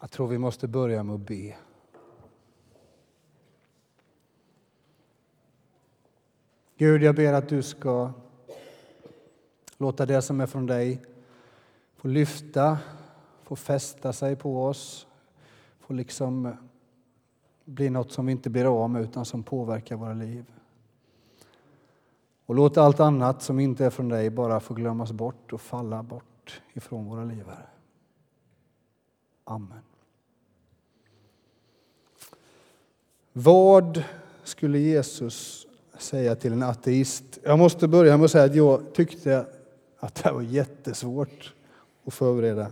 Jag tror vi måste börja med att be. Gud, jag ber att du ska låta det som är från dig få lyfta, få fästa sig på oss, få liksom bli något som vi inte blir av med utan som påverkar våra liv. Och låt allt annat som inte är från dig bara få glömmas bort och falla bort ifrån våra liv. Amen. Vad skulle Jesus säga till en ateist? Jag måste börja med att säga att jag tyckte att det var jättesvårt att förbereda.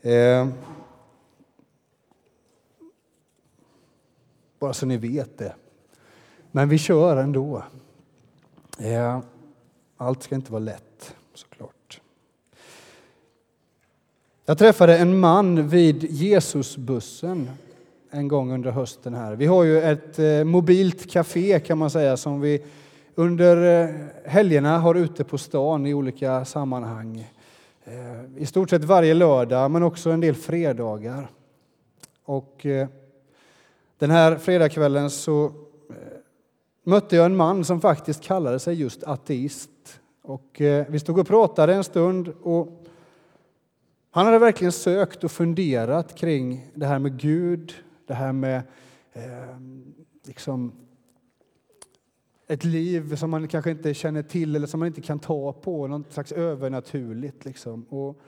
Eh, bara så ni vet det. Men vi kör ändå. Eh, allt ska inte vara lätt, såklart. Jag träffade en man vid Jesusbussen en gång under hösten här. Vi har ju ett eh, mobilt café kan man säga som vi under eh, helgerna har ute på stan i olika sammanhang. Eh, I stort sett varje lördag men också en del fredagar. Och den här fredagskvällen så mötte jag en man som faktiskt kallade sig just ateist. Och vi stod och pratade en stund och han hade verkligen sökt och funderat kring det här med Gud, det här med eh, liksom ett liv som man kanske inte känner till eller som man inte kan ta på, något slags övernaturligt. Liksom. Och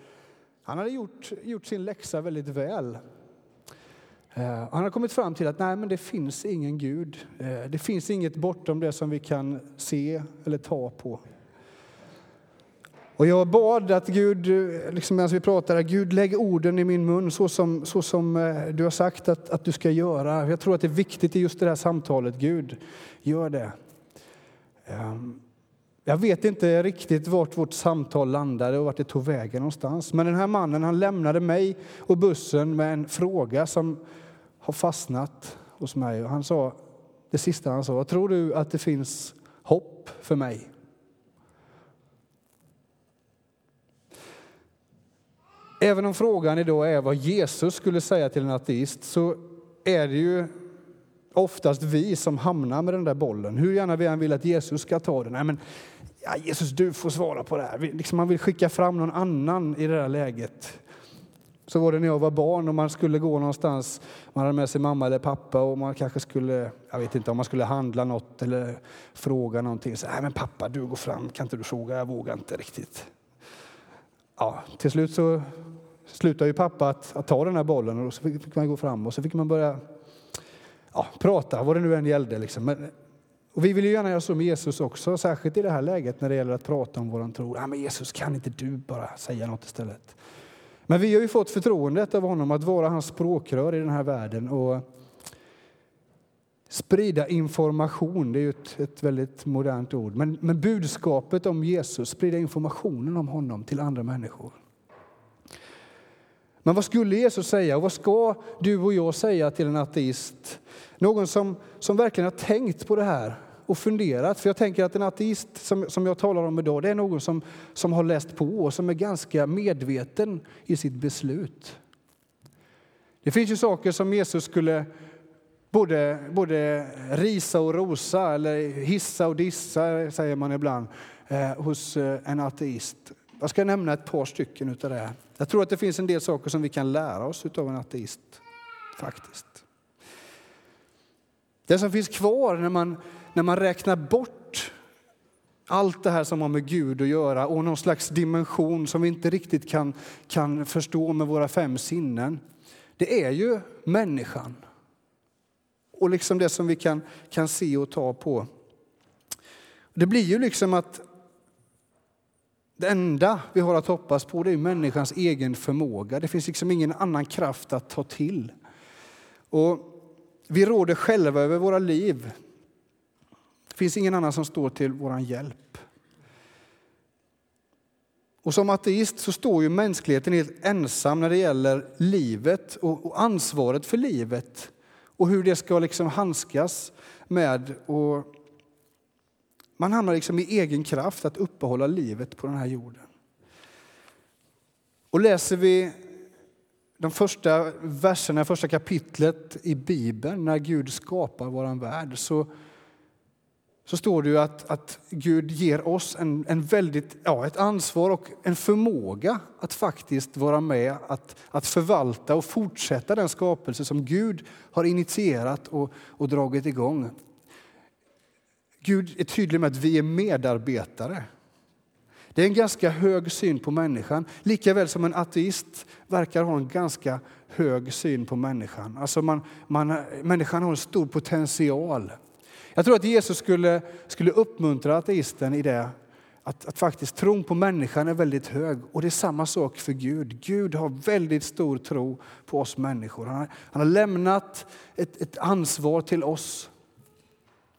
han hade gjort, gjort sin läxa väldigt väl. Eh, han har kommit fram till att nej, men det finns ingen Gud. Eh, det finns inget bortom det som vi kan se eller ta på. Och jag bad att Gud, liksom medan vi pratade, Gud lägg orden i min mun så som, så som eh, du har sagt att, att du ska göra. Jag tror att det är viktigt i just det här samtalet. Gud, gör det. Ehm, jag vet inte riktigt vart vårt samtal landade och vart det tog vägen någonstans. Men den här mannen han lämnade mig och bussen med en fråga som har fastnat hos mig. Han sa, det sista han sa, tror du att det finns hopp för mig? Även om frågan idag är vad Jesus skulle säga till en ateist så är det ju oftast vi som hamnar med den där bollen. Hur gärna vi än vill att Jesus ska ta den. Nej, men, ja, Jesus, du får svara på det här. Liksom man vill skicka fram någon annan i det där läget. Så var det när jag var barn och man skulle gå någonstans. Man hade med sig mamma eller pappa och man kanske skulle, jag vet inte om man skulle handla något eller fråga någonting. Så, Nej men pappa, du går fram, kan inte du fråga? Jag vågar inte riktigt ja, till slut så slutade ju pappa att, att, ta den här bollen och så fick fick man gå fram och så fick man börja ja, prata, vad det nu än gällde. Liksom. Men, och vi vill ju gärna göra så med Jesus också, särskilt i det här läget när det gäller att prata om våran tro. Ja, men Jesus, kan inte du bara säga något istället? Men vi har ju fått förtroendet av honom att vara hans språkrör i den här världen. Och Sprida information, det är ju ett, ett väldigt modernt ord. Men, men budskapet om Jesus, sprida informationen om honom till andra människor. Men vad skulle Jesus säga och vad ska du och jag säga till en ateist? Någon som, som verkligen har tänkt på det här och funderat. För jag tänker att en ateist som, som jag talar om idag, det är någon som, som har läst på och som är ganska medveten i sitt beslut. Det finns ju saker som Jesus skulle både, både risa och rosa, eller hissa och dissa, säger man ibland, eh, hos eh, en ateist. Jag ska nämna ett par stycken utav det. Jag tror att det finns en del saker som vi kan lära oss av en ateist, faktiskt. Det som finns kvar när man, när man räknar bort allt det här som har med Gud att göra och någon slags dimension som vi inte riktigt kan, kan förstå med våra fem sinnen, det är ju människan och liksom det som vi kan, kan se och ta på. Det blir ju liksom att det enda vi har att hoppas på det är människans egen förmåga. Det finns liksom ingen annan kraft att ta till. Och vi råder själva över våra liv. Det finns ingen annan som står till vår hjälp. Och som ateist så står ju mänskligheten helt ensam när det gäller livet och ansvaret för livet och hur det ska liksom handskas med. Och man hamnar liksom i egen kraft att uppehålla livet på den här jorden. Och läser vi de första verserna, första kapitlet i Bibeln, när Gud skapar vår värld, så, så står det ju att, att Gud ger oss en, en väldigt, ja, ett ansvar och en förmåga att faktiskt vara med, att, att förvalta och fortsätta den skapelse som Gud har initierat och, och dragit igång. Gud är tydlig med att vi är medarbetare. Det är en ganska hög syn på människan, lika väl som en ateist verkar ha en ganska hög syn på människan. Alltså man, man, människan har en stor potential. Jag tror att Jesus skulle, skulle uppmuntra ateisten i det, att, att faktiskt tron på människan är väldigt hög. Och det är samma sak för Gud. Gud har väldigt stor tro på oss människor. Han har, han har lämnat ett, ett ansvar till oss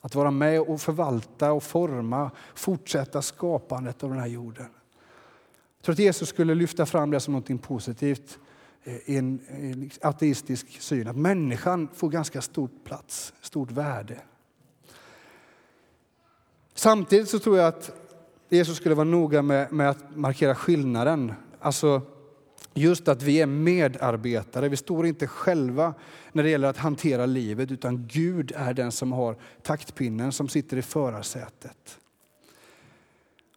att vara med och förvalta och forma, fortsätta skapandet av den här jorden. Jag tror att Jesus skulle lyfta fram det som något positivt i en, ateistisk syn. Att människan får ganska stor plats, stort värde. Samtidigt så tror jag att Jesus skulle vara noga med, med att markera skillnaden. Alltså just att vi är medarbetare. Vi står inte själva när det gäller att hantera livet utan Gud är den som har taktpinnen, som sitter i förarsätet.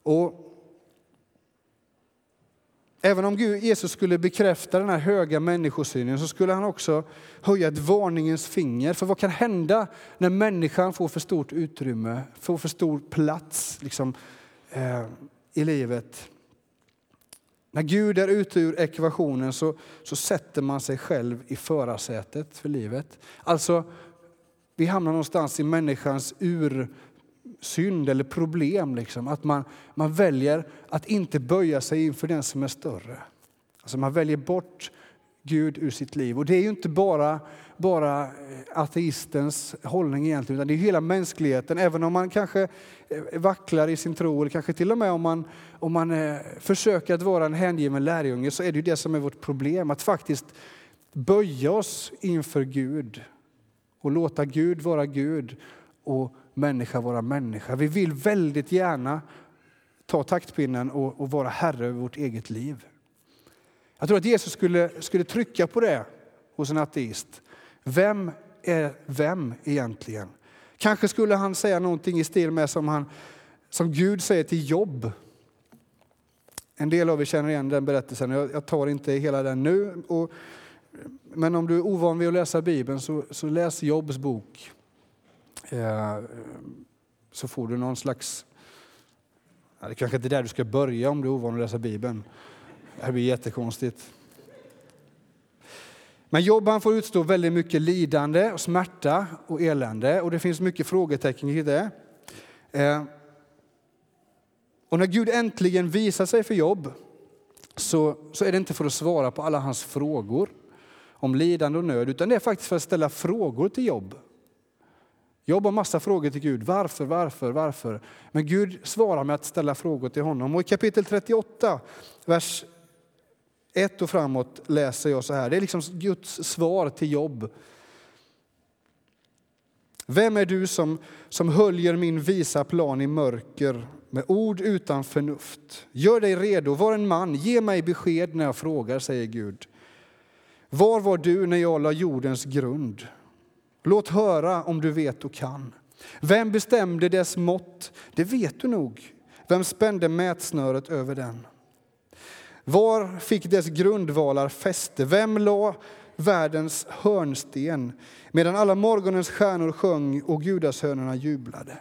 Och Även om Gud, Jesus skulle bekräfta den här höga människosynen så skulle han också höja ett varningens finger. För vad kan hända när människan får för stort utrymme, får för stor plats liksom, eh, i livet? När Gud är ute ur ekvationen så, så sätter man sig själv i förarsätet för livet. Alltså, vi hamnar någonstans i människans ur synd eller problem. Liksom. Att man, man väljer att inte böja sig inför den som är större. Alltså man väljer bort Gud ur sitt liv. Och det är ju inte bara, bara eh, ateistens hållning egentligen, utan det är hela mänskligheten. Även om man kanske eh, vacklar i sin tro, eller kanske till och med om man, om man eh, försöker att vara en hängiven lärjunge, så är det ju det som är vårt problem. Att faktiskt böja oss inför Gud och låta Gud vara Gud och människa vara människa. Vi vill väldigt gärna ta taktpinnen och, och vara herre över vårt eget liv. Jag tror att Jesus skulle, skulle trycka på det hos en ateist. Vem är vem egentligen? Kanske skulle han säga någonting i stil med som, han, som Gud säger till Jobb. En del av er känner igen den berättelsen. Jag, jag tar inte hela den nu. Och, men om du är ovan vid att läsa Bibeln så, så läs Jobs bok. Eh, så får du någon slags... Ja, det kanske inte är där du ska börja om du är ovan att läsa Bibeln. Det här blir jättekonstigt. Men Jobb han får utstå väldigt mycket lidande, och smärta och elände och det finns mycket frågetecken i det. Eh, och när Gud äntligen visar sig för Jobb så, så är det inte för att svara på alla hans frågor om lidande och nöd, utan det är faktiskt för att ställa frågor till Jobb. Jag har massa frågor till Gud. Varför, varför, varför? Men Gud svarar med att ställa frågor till honom. Och i kapitel 38, vers 1 och framåt läser jag så här. Det är liksom Guds svar till Jobb. Vem är du som, som höljer min visa plan i mörker med ord utan förnuft? Gör dig redo, var en man, ge mig besked när jag frågar, säger Gud. Var var du när jag la jordens grund? Låt höra om du vet och kan. Vem bestämde dess mått? Det vet du nog. Vem spände mätsnöret över den? Var fick dess grundvalar fäste? Vem la världens hörnsten medan alla morgonens stjärnor sjöng och gudashönorna jublade?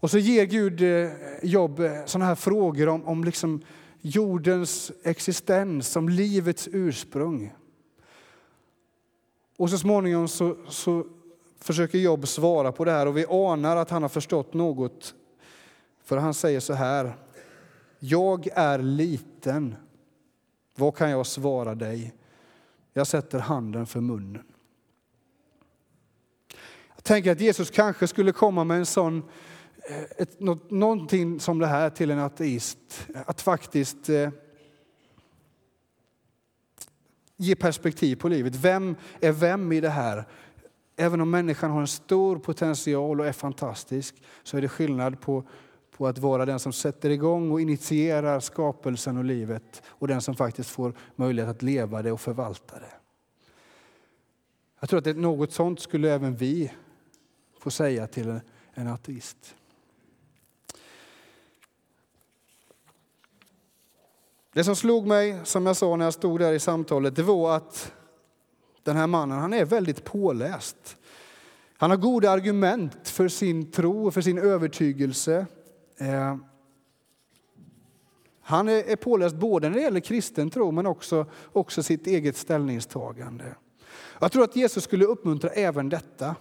Och så ger Gud eh, Jobb eh, sådana här frågor om, om liksom jordens existens, om livets ursprung. Och så småningom så, så försöker Jobb svara på det här och vi anar att han har förstått något. För han säger så här. Jag är liten. Vad kan jag svara dig? Jag sätter handen för munnen. Jag tänker att Jesus kanske skulle komma med en sån, eh, ett, någonting som det här till en ateist. Att faktiskt eh, ge perspektiv på livet. Vem är vem i det här? Även om människan har en stor potential och är fantastisk så är det skillnad på, på att vara den som sätter igång och initierar skapelsen och livet och den som faktiskt får möjlighet att leva det och förvalta det. Jag tror att något sånt skulle även vi få säga till en ateist. Det som slog mig, som jag sa när jag stod där i samtalet, det var att den här mannen han är väldigt påläst. Han har goda argument för sin tro och för sin övertygelse. Eh, han är påläst både när det gäller kristen tro men också, också sitt eget ställningstagande. Jag tror att Jesus skulle uppmuntra även detta.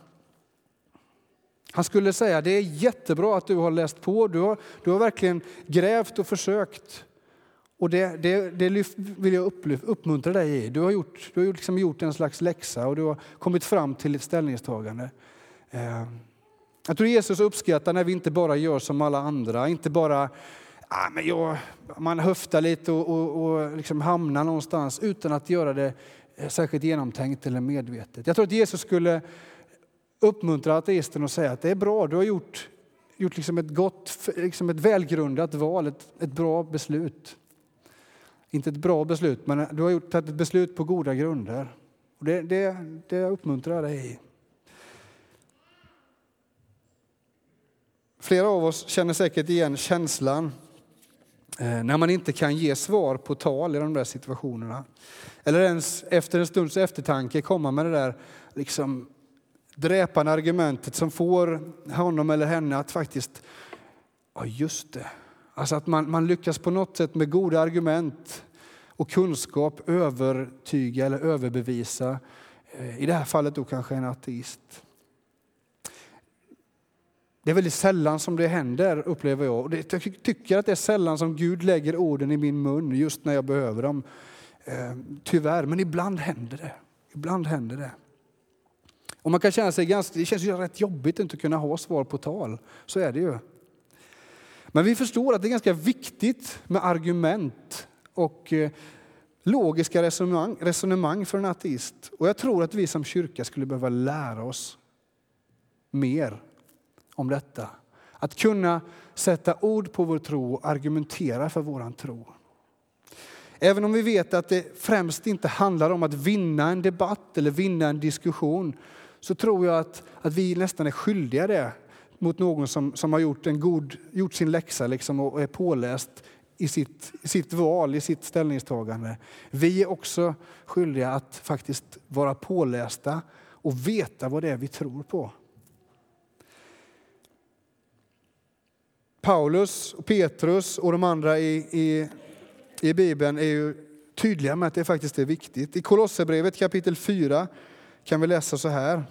Han skulle säga det är jättebra att du har läst på, du har, du har verkligen grävt och försökt. Och det, det, det vill jag uppmuntra dig i. Du har gjort, du har liksom gjort en slags läxa och du har kommit fram till ett ställningstagande. Eh, jag tror Jesus uppskattar när vi inte bara gör som alla andra, inte bara ah, men jag, man höftar lite och, och, och liksom hamnar någonstans utan att göra det eh, särskilt genomtänkt eller medvetet. Jag tror att Jesus skulle uppmuntra ateisten och säga att det är bra, du har gjort, gjort liksom ett gott, liksom ett välgrundat val, ett, ett bra beslut. Inte ett bra beslut, men du har gjort ett beslut på goda grunder. Och det, det, det uppmuntrar dig i. Flera av oss känner säkert igen känslan eh, när man inte kan ge svar på tal i de där situationerna. Eller ens efter en stunds eftertanke komma med det där liksom dräpande argumentet som får honom eller henne att faktiskt, ja just det. Alltså att man, man lyckas på något sätt med goda argument och kunskap övertyga eller överbevisa, eh, i det här fallet då kanske en ateist. Det är väldigt sällan som det händer, upplever jag. Och det, jag tycker att det är sällan som Gud lägger orden i min mun just när jag behöver dem. Eh, tyvärr, men ibland händer det. Ibland händer det. Och man kan känna sig ganska, det känns ju rätt jobbigt att inte kunna ha svar på tal. Så är det ju. Men vi förstår att det är ganska viktigt med argument och eh, logiska resonemang, resonemang för en ateist. Och jag tror att vi som kyrka skulle behöva lära oss mer om detta. Att kunna sätta ord på vår tro och argumentera för vår tro. Även om vi vet att det främst inte handlar om att vinna en debatt eller vinna en diskussion så tror jag att, att vi nästan är skyldiga det mot någon som, som har gjort, en god, gjort sin läxa liksom och är påläst i sitt, i sitt val, i sitt ställningstagande. Vi är också skyldiga att faktiskt vara pålästa och veta vad det är vi tror på. Paulus, och Petrus och de andra i, i, i Bibeln är ju tydliga med att det faktiskt är viktigt. I Kolosserbrevet kapitel 4 kan vi läsa så här.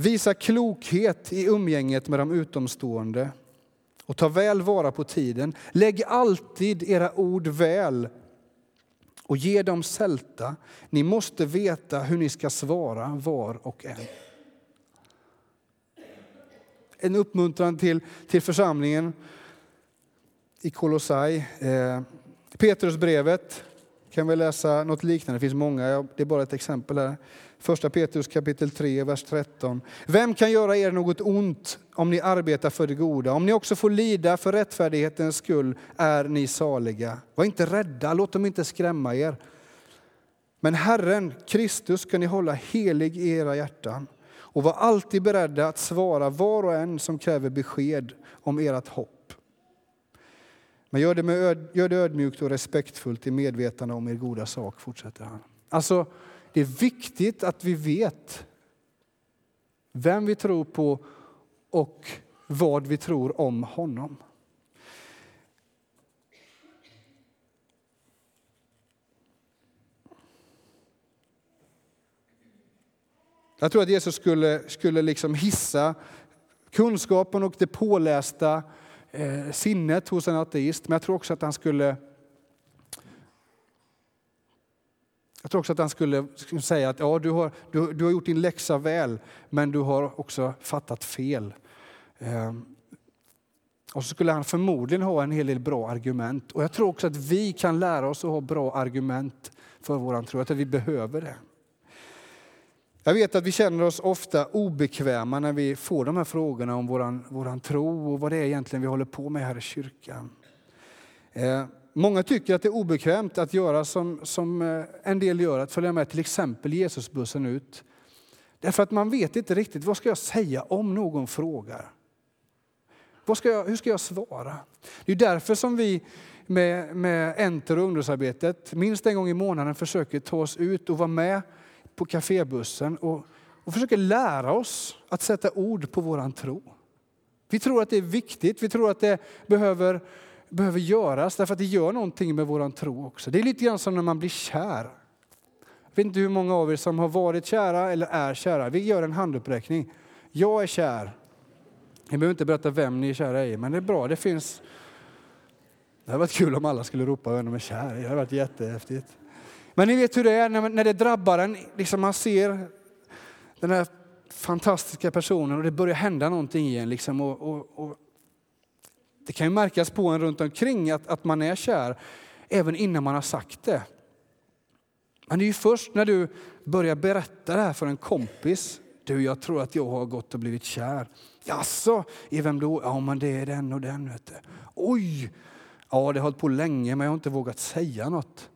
Visa klokhet i umgänget med de utomstående och ta väl vara på tiden. Lägg alltid era ord väl och ge dem sälta. Ni måste veta hur ni ska svara var och en en uppmuntran till, till församlingen i Kolossai. Eh, Petrusbrevet kan vi läsa något liknande, det finns många, det är bara ett exempel här. Första Petrus kapitel 3, vers 13. Vem kan göra er något ont om ni arbetar för det goda? Om ni också får lida för rättfärdighetens skull är ni saliga. Var inte rädda, låt dem inte skrämma er. Men Herren, Kristus, ska ni hålla helig i era hjärtan och var alltid beredda att svara var och en som kräver besked om ert hopp. Men gör det, med, gör det ödmjukt och respektfullt i medvetande om er goda sak, fortsätter han. Alltså, det är viktigt att vi vet vem vi tror på och vad vi tror om honom. Jag tror att Jesus skulle, skulle liksom hissa kunskapen och det pålästa eh, sinnet hos en ateist. Men jag tror också att han skulle Jag tror också att han skulle säga att ja, du, har, du, du har gjort din läxa väl, men du har också fattat fel. Eh, och så skulle han förmodligen ha en hel del bra argument. Och jag tror också att vi kan lära oss att ha bra argument för vår tro. Att vi behöver det. Jag vet att vi känner oss ofta obekväma när vi får de här frågorna om vår våran tro och vad det är egentligen vi håller på med här i kyrkan. Ehm, Många tycker att det är obekvämt att göra som, som eh, en del gör, att följa med till exempel Jesusbussen ut. Därför att man vet inte riktigt, vad ska jag säga om någon frågar? Vad ska jag, hur ska jag svara? Det är därför som vi med, med Enter och ungdomsarbetet minst en gång i månaden försöker ta oss ut och vara med på kafébussen och, och försöker lära oss att sätta ord på våran tro. Vi tror att det är viktigt, vi tror att det behöver, behöver göras därför att det gör någonting med vår tro också. Det är lite grann som när man blir kär. Jag vet inte hur många av er som har varit kära eller är kära. Vi gör en handuppräckning. Jag är kär. Jag behöver inte berätta vem ni är kära i, men det är bra. Det finns... Det hade varit kul om alla skulle ropa vem de är kär i. Det hade varit jättehäftigt. Men ni vet hur det är när, det drabbar en. Liksom man ser den här fantastiska personen och det börjar hända någonting i en. Liksom, och, och, och det kan ju märkas på en runt omkring att, att man är kär, även innan man har sagt det. Men det är ju först när du börjar berätta det här för en kompis. Du, jag tror att jag har gått och blivit kär. Jaså, i vem då? Ja, men det är den och den. Vet du. Oj! Ja, det har hållit på länge, men jag har inte vågat säga något.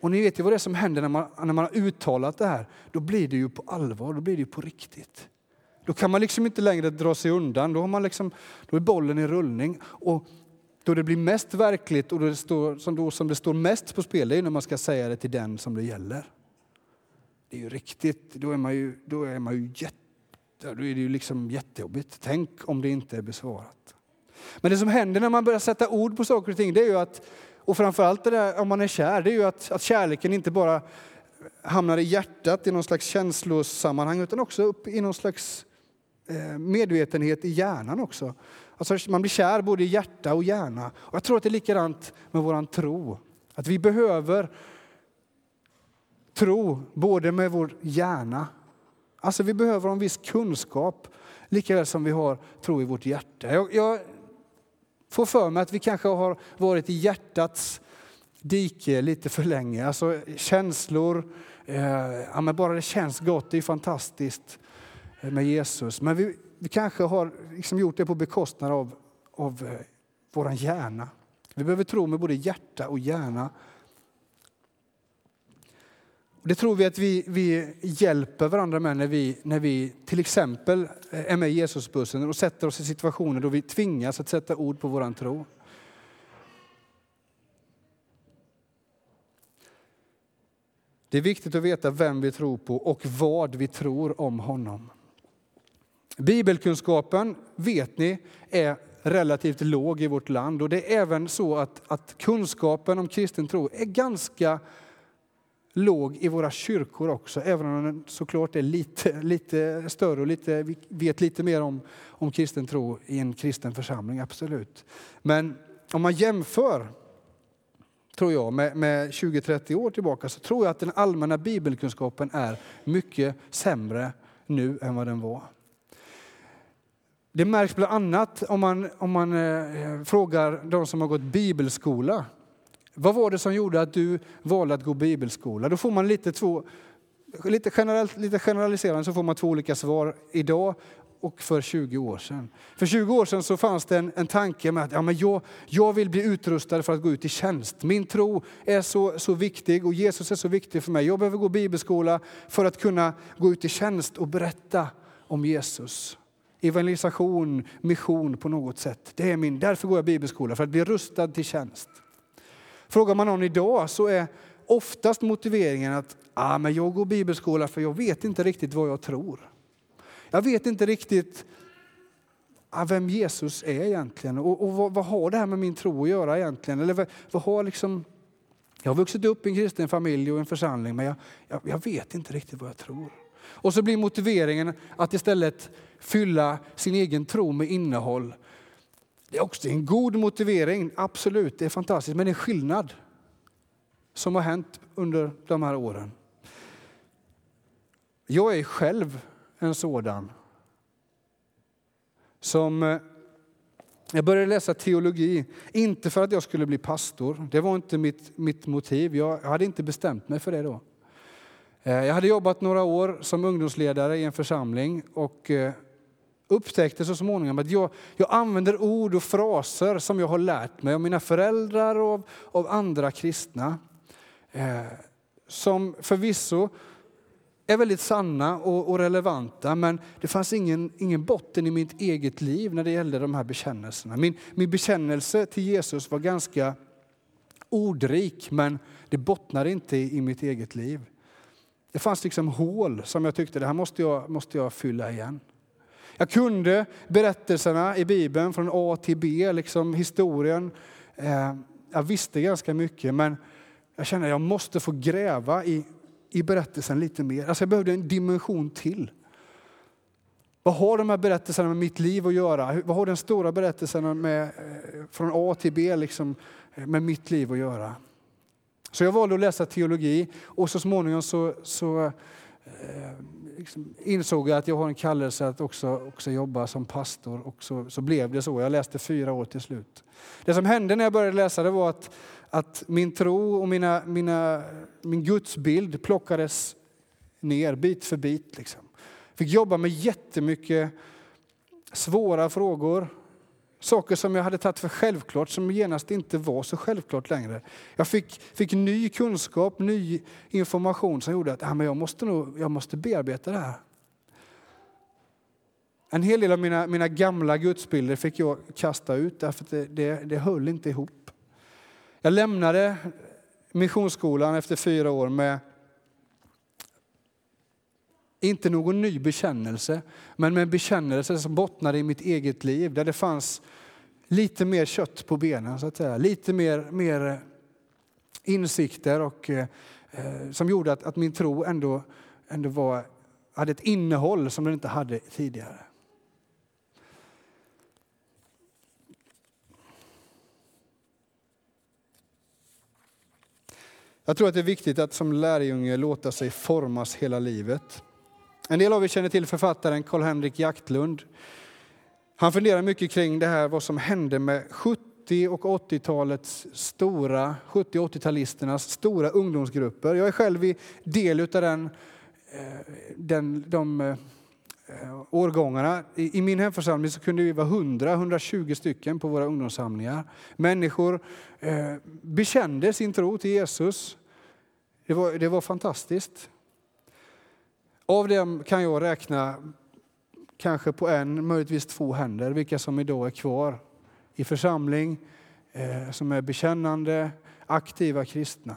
Och ni vet ju vad det är som händer när man, när man har uttalat det här. Då blir det ju på allvar, då blir det ju på riktigt. Då kan man liksom inte längre dra sig undan, då, har man liksom, då är bollen i rullning. Och då det blir mest verkligt och det står, som, då, som det står mest på spel, det är när man ska säga det till den som det gäller. Det är ju riktigt, då är man ju, då är man ju jätte, då är det ju liksom jättejobbigt. Tänk om det inte är besvarat. Men det som händer när man börjar sätta ord på saker och ting, det är ju att och framförallt det där, om man är kär, det är ju att, att kärleken inte bara hamnar i hjärtat i någon slags känslosammanhang utan också upp i någon slags Eh, medvetenhet i hjärnan också. Alltså man blir kär både i hjärta och hjärna. Och jag tror att det är likadant med vår tro. Att vi behöver tro både med vår hjärna, alltså vi behöver en viss kunskap, likaväl som vi har tro i vårt hjärta. Jag, jag får för mig att vi kanske har varit i hjärtats dike lite för länge. Alltså känslor, eh, ja, men bara det känns gott, det är fantastiskt med Jesus. Men vi, vi kanske har liksom gjort det på bekostnad av, av eh, vår hjärna. Vi behöver tro med både hjärta och hjärna. Det tror vi att vi, vi hjälper varandra med när vi, när vi till exempel eh, är med i Jesusbussen och sätter oss i situationer då vi tvingas att sätta ord på vår tro. Det är viktigt att veta vem vi tror på och vad vi tror om honom. Bibelkunskapen, vet ni, är relativt låg i vårt land. Och det är även så att, att kunskapen om kristen tro är ganska låg i våra kyrkor också, även om den såklart är lite, lite större och lite, vi vet lite mer om, om kristen tro i en kristen församling, absolut. Men om man jämför, tror jag, med, med 20-30 år tillbaka så tror jag att den allmänna bibelkunskapen är mycket sämre nu än vad den var. Det märks bland annat om man, om man eh, frågar de som har gått bibelskola vad var det som gjorde att du valde att gå bibelskola? Då får man lite, två, lite, generellt, lite generaliserande så får man två olika svar idag och för 20 år sedan. För 20 år sedan så fanns det en, en tanke med att ja, men jag, jag vill bli utrustad för att gå ut i tjänst. Min tro är så, så viktig och Jesus är så viktig för mig. Jag behöver gå bibelskola för att kunna gå ut i tjänst och berätta om Jesus. Evangelisation, mission på något sätt. Det är min, därför går jag bibelskola, för att bli rustad till tjänst. Frågar man någon idag så är oftast motiveringen att ah, men jag går bibelskola för jag vet inte riktigt vad jag tror. Jag vet inte riktigt ah, vem Jesus är egentligen och, och vad, vad, har det här med min tro att göra egentligen? Eller vad, vad har liksom, jag har vuxit upp i en kristen familj och en församling men jag, jag, jag vet inte riktigt vad jag tror. Och så blir motiveringen att istället fylla sin egen tro med innehåll det är också en god motivering, absolut, det är fantastiskt, men det är en skillnad som har hänt under de här åren. Jag är själv en sådan som eh, jag började läsa teologi, inte för att jag skulle bli pastor. Det var inte mitt, mitt motiv. Jag hade inte bestämt mig för det då. Eh, jag hade jobbat några år som ungdomsledare i en församling och eh, upptäckte så småningom att jag, jag använder ord och fraser som jag har lärt mig av mina föräldrar och av, av andra kristna. Eh, som förvisso är väldigt sanna och, och, relevanta, men det fanns ingen, ingen botten i mitt eget liv när det gällde de här bekännelserna. Min, min bekännelse till Jesus var ganska ordrik, men det bottnade inte i, i mitt eget liv. Det fanns liksom hål som jag tyckte, det här måste jag, måste jag fylla igen. Jag kunde berättelserna i Bibeln från A till B, liksom historien. Eh, jag visste ganska mycket, men jag kände att jag måste få gräva i, i berättelsen lite mer. Alltså jag behövde en dimension till. Vad har de här berättelserna med mitt liv att göra? Vad har den stora berättelsen med, eh, från A till B liksom, med mitt liv att göra? Så jag valde att läsa teologi och så småningom så, så eh, liksom insåg jag att jag har en kallelse att också, också jobba som pastor och så, så blev det så. Jag läste fyra år till slut. Det som hände när jag började läsa det var att, att min tro och mina, mina, min gudsbild plockades ner bit för bit. Liksom. Fick jobba med jättemycket svåra frågor, Saker som jag hade tagit för självklart som genast inte var så självklart längre. Jag fick, fick ny kunskap, ny information som gjorde att ah, men jag, måste nog, jag måste bearbeta det här. En hel del av mina, mina gamla gudsbilder fick jag kasta ut därför att det, det, det höll inte ihop. Jag lämnade missionsskolan efter fyra år med inte någon ny bekännelse, men med en bekännelse som bottnade i mitt eget liv, där det fanns lite mer kött på benen, så att säga. lite mer, mer eh, insikter och, eh, eh, som gjorde att, att min tro ändå, ändå var, hade ett innehåll som den inte hade tidigare. Jag tror att det är viktigt att som lärjunge låta sig formas hela livet. En del av er känner till författaren Karl-Henrik Jaktlund. Han funderar mycket kring det här vad som hände med 70 och 80-talets stora, 70 80-talisternas stora ungdomsgrupper. Jag är själv i del av den, eh, den, de eh, årgångarna. I min hemförsamling så kunde vi vara 100-120 stycken på våra ungdomssamlingar. Människor eh, bekände sin tro till Jesus. Det var, det var fantastiskt. Av dem kan jag räkna kanske på en, möjligtvis två händer, vilka som idag är kvar i församling, eh, som är bekännande, aktiva kristna.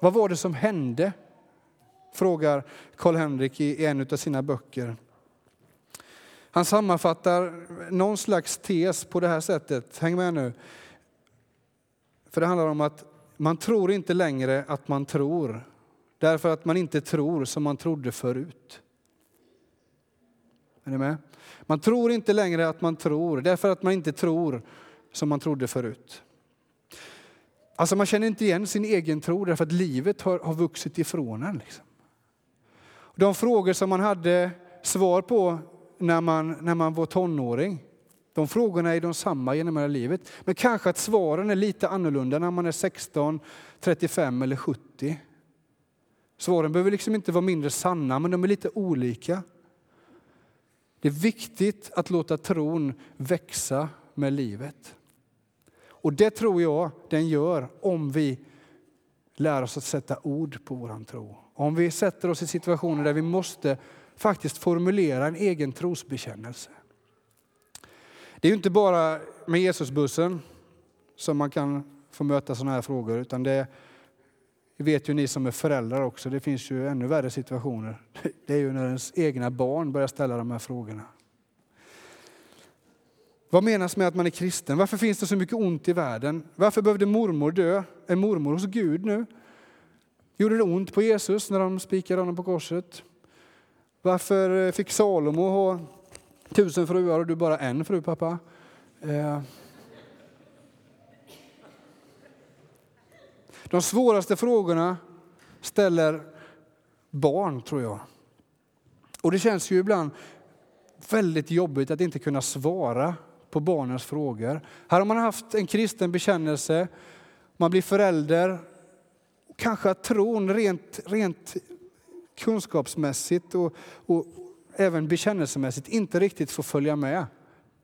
Vad var det som hände? Frågar Karl-Henrik i en av sina böcker. Han sammanfattar någon slags tes på det här sättet. Häng med nu. För det handlar om att man tror inte längre att man tror därför att man inte tror som man trodde förut. Är ni med? Man tror inte längre att man tror därför att man inte tror som man trodde förut. Alltså man känner inte igen sin egen tro därför att livet har, har vuxit ifrån en. Liksom. De frågor som man hade svar på när man, när man var tonåring, de frågorna är de samma genom hela livet. Men kanske att svaren är lite annorlunda när man är 16, 35 eller 70. Svaren behöver liksom inte vara mindre sanna, men de är lite olika. Det är viktigt att låta tron växa med livet. Och det tror jag den gör om vi lär oss att sätta ord på vår tro. Om vi sätter oss i situationer där vi måste faktiskt formulera en egen trosbekännelse. Det är inte bara med Jesusbussen som man kan få möta sådana här frågor, utan det det vet ju ni som är föräldrar också, det finns ju ännu värre situationer. Det är ju när ens egna barn börjar ställa de här frågorna. Vad menas med att man är kristen? Varför finns det så mycket ont i världen? Varför behövde mormor dö? Är mormor hos Gud nu? Gjorde det ont på Jesus när de spikade honom på korset? Varför eh, fick Salomo ha tusen fruar och du bara en fru, pappa? Eh, De svåraste frågorna ställer barn, tror jag. Och det känns ju ibland väldigt jobbigt att inte kunna svara på barnens frågor. Här har man haft en kristen bekännelse, man blir förälder. Kanske att tron rent, rent kunskapsmässigt och, och även bekännelsemässigt inte riktigt får följa med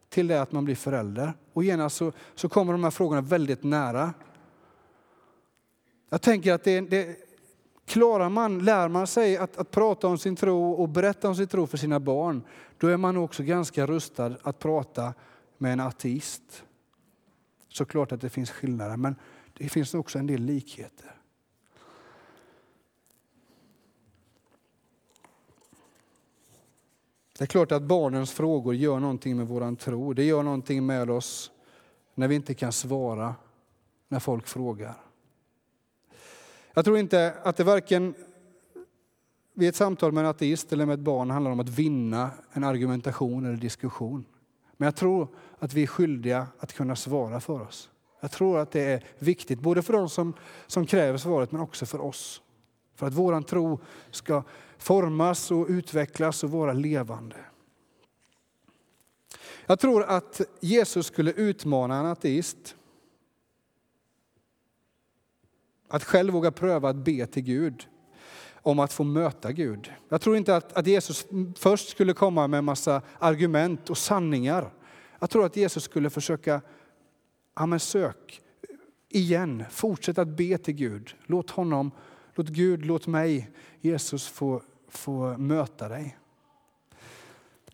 till det att man blir förälder. Och genast så, så kommer de här frågorna väldigt nära. Jag tänker att det, det klarar man, lär man sig att, att prata om sin tro och berätta om sin tro för sina barn, då är man också ganska rustad att prata med en ateist. Såklart att det finns skillnader, men det finns också en del likheter. Det är klart att barnens frågor gör någonting med vår tro. Det gör någonting med oss när vi inte kan svara när folk frågar. Jag tror inte att det varken vid ett samtal med en ateist eller med ett barn handlar om att vinna en argumentation eller diskussion. Men jag tror att vi är skyldiga att kunna svara för oss. Jag tror att det är viktigt, både för de som, som kräver svaret men också för oss. För att vår tro ska formas och utvecklas och vara levande. Jag tror att Jesus skulle utmana en ateist att själv våga pröva att be till Gud om att få möta Gud. Jag tror inte att, att Jesus först skulle komma med en massa argument och sanningar. Jag tror att Jesus skulle försöka, ja men sök igen, fortsätt att be till Gud. Låt honom, låt Gud, låt mig, Jesus få, få möta dig.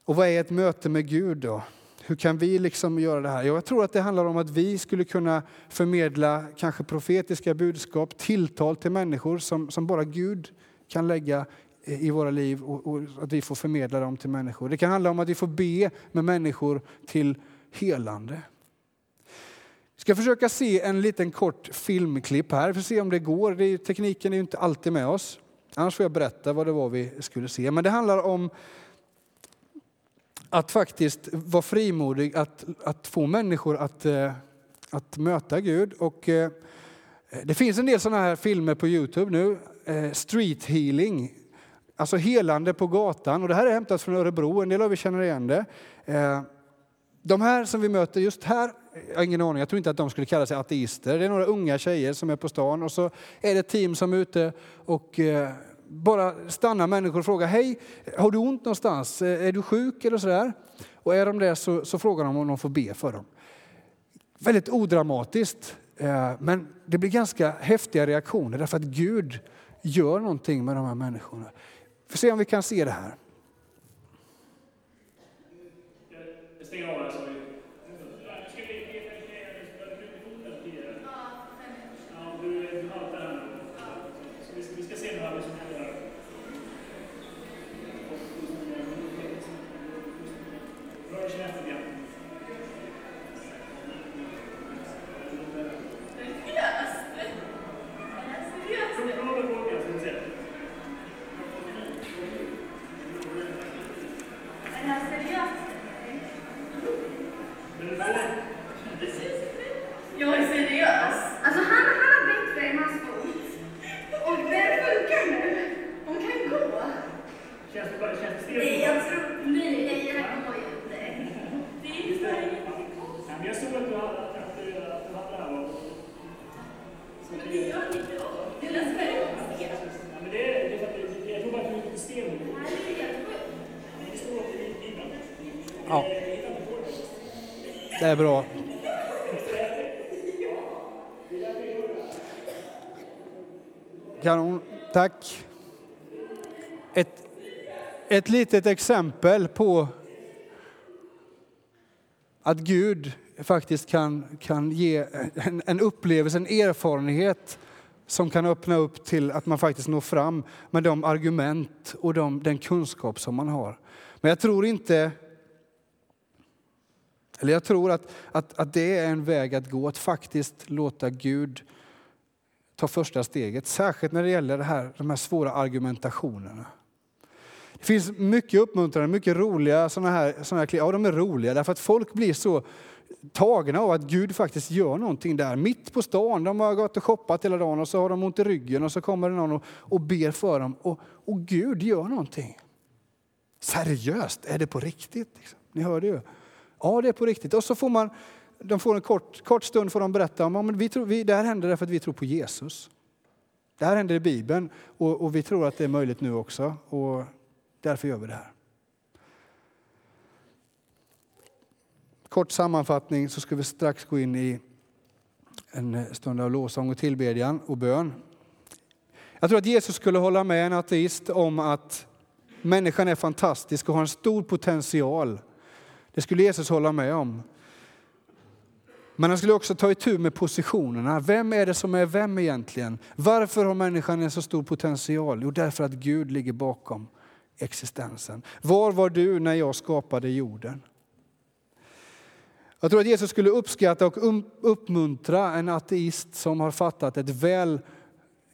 Och vad är ett möte med Gud då? Hur kan vi liksom göra det här? Jag tror att det handlar om att vi skulle kunna förmedla kanske profetiska budskap, tilltal till människor som, som bara Gud kan lägga i våra liv och, och, att vi får förmedla dem till människor. Det kan handla om att vi får be med människor till helande. Vi ska försöka se en liten kort filmklipp här, för att se om det går. Det är, tekniken är ju inte alltid med oss. Annars får jag berätta vad det var vi skulle se. Men det handlar om att faktiskt vara frimodig, att, att få människor att, eh, att möta Gud. Och, eh, det finns en del sådana här filmer på Youtube nu. Eh, street healing, alltså helande på gatan. Och det här är hämtat från Örebro, en del av er känner igen det. De här som vi möter just här, jag har ingen aning, jag tror inte att de skulle kalla sig ateister. Det är några unga tjejer som är på stan och så är det ett team som är ute och bara stannar människor och frågar, hej, har du ont någonstans? Är du sjuk eller sådär? Och är de det så, så frågar de om de får be för dem. Väldigt odramatiskt, eh, men det blir ganska häftiga reaktioner därför att Gud gör någonting med de här människorna. Vi får se om vi kan se det här. Det är bra. Kanon, tack. Ett, ett litet exempel på att Gud faktiskt kan, kan ge en, en upplevelse, en erfarenhet som kan öppna upp till att man faktiskt når fram med de argument och de, den kunskap som man har. Men jag tror inte eller jag tror att, att, att det är en väg att gå, att faktiskt låta Gud ta första steget. Särskilt när det gäller det här, de här svåra argumentationerna. Det finns mycket uppmuntrande, mycket roliga sådana här, såna här Ja, de är roliga därför att folk blir så tagna av att Gud faktiskt gör någonting där. Mitt på stan, de har gått och shoppat hela dagen och så har de ont i ryggen och så kommer det någon och, och ber för dem. Och, och Gud gör någonting. Seriöst, är det på riktigt? Liksom. Ni hörde ju. Ja, det är på riktigt. Och så får man, de får en kort, kort stund får de berätta om, att vi tror, vi, det här händer därför att vi tror på Jesus. Det här händer i Bibeln och, och vi tror att det är möjligt nu också och därför gör vi det här. Kort sammanfattning så ska vi strax gå in i en stund av lovsång och tillbedjan och bön. Jag tror att Jesus skulle hålla med en ateist om att människan är fantastisk och har en stor potential. Det skulle Jesus hålla med om. Men han skulle också ta itu med positionerna. Vem är det som är vem egentligen? Varför har människan en så stor potential? Jo, därför att Gud ligger bakom existensen. Var var du när jag skapade jorden? Jag tror att Jesus skulle uppskatta och um- uppmuntra en ateist som har fattat ett väl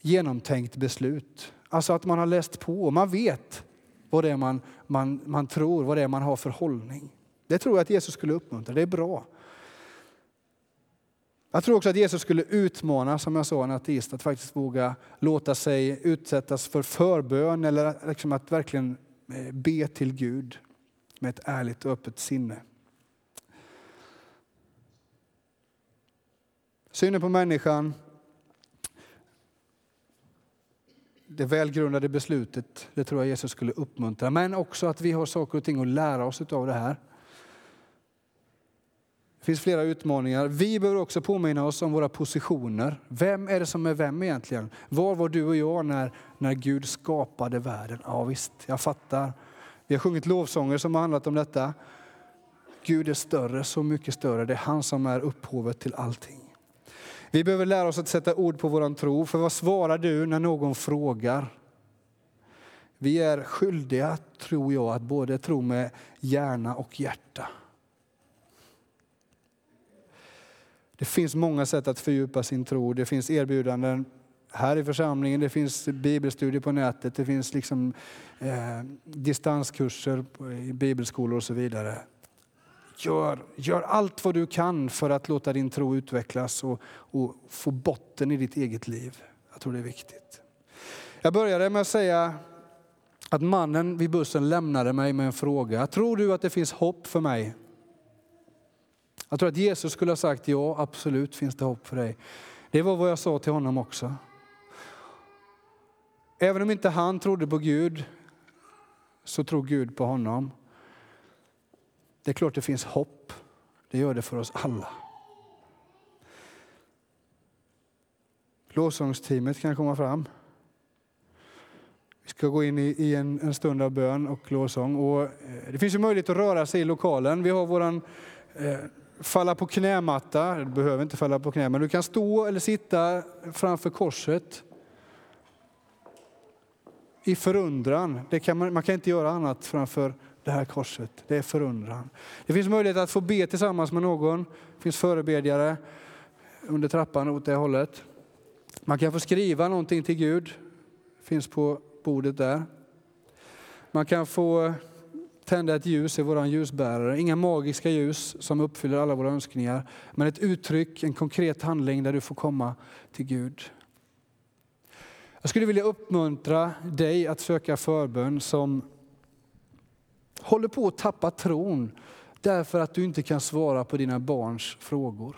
genomtänkt beslut. Alltså att man har läst på, man vet vad det är man, man, man tror, vad det är man har för hållning. Det tror jag att Jesus skulle uppmuntra, det är bra. Jag tror också att Jesus skulle utmana, som jag sa, en ateist att faktiskt våga låta sig utsättas för förbön eller liksom att verkligen eh, be till Gud med ett ärligt och öppet sinne. Synen på människan, det välgrundade beslutet, det tror jag Jesus skulle uppmuntra. Men också att vi har saker och ting att lära oss av det här. Det finns flera utmaningar. Vi behöver också påminna oss om våra positioner. Vem är det som är vem egentligen? Var var du och jag när, när Gud skapade världen? Ja visst, jag fattar. Vi har sjungit lovsånger som har handlat om detta. Gud är större, så mycket större. Det är han som är upphovet till allting. Vi behöver lära oss att sätta ord på vår tro. För vad svarar du när någon frågar? Vi är skyldiga, tror jag, att både tro med hjärna och hjärta. Det finns många sätt att fördjupa sin tro. Det finns erbjudanden här i församlingen, det finns bibelstudier på nätet, det finns liksom, eh, distanskurser i bibelskolor och så vidare. Gör, gör allt vad du kan för att låta din tro utvecklas och, och få botten i ditt eget liv. Jag tror det är viktigt. Jag började med att säga att mannen vid bussen lämnade mig med en fråga. Tror du att det finns hopp för mig? Jag tror att Jesus skulle ha sagt ja, absolut finns det hopp för dig. Det var vad jag sa till honom också. Även om inte han trodde på Gud så tror Gud på honom. Det är klart det finns hopp. Det gör det för oss alla. Lovsångsteamet kan komma fram. Vi ska gå in i, en, en, stund av bön och lovsång. Och, eh, det finns ju möjlighet att röra sig i lokalen. Vi har våran eh, falla på knämatta. Du behöver inte falla på knä, men du kan stå eller sitta framför korset i förundran. Det kan man, man kan inte göra annat framför det här korset. Det är förundran. Det finns möjlighet att få be tillsammans med någon. Det finns förebedjare under trappan åt det hållet. Man kan få skriva någonting till Gud. Det finns på bordet där. Man kan få tända ett ljus i vår ljusbärare. Inga magiska ljus som uppfyller alla våra önskningar. Men ett uttryck, en konkret handling där du får komma till Gud. Jag skulle vilja uppmuntra dig att söka förbön som håller på att tappa tron därför att du inte kan svara på dina barns frågor.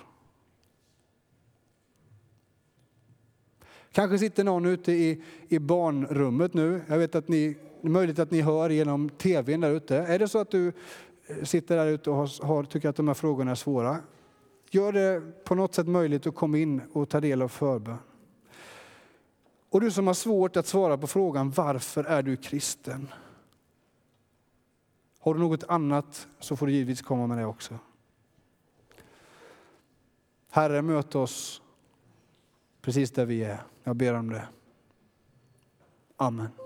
Kanske sitter någon ute i, i barnrummet nu. Jag vet att ni, det är möjligt att ni hör genom tvn där ute. Är det så att du eh, sitter där ute och har, har, tycker att de här frågorna är svåra, gör det på något sätt möjligt att komma in och ta del av förbön. Och du som har svårt att svara på frågan varför är du kristen? Har du något annat så får du givetvis komma med det också. Herre, möt oss precis där vi är. Jag ber om det. Amen.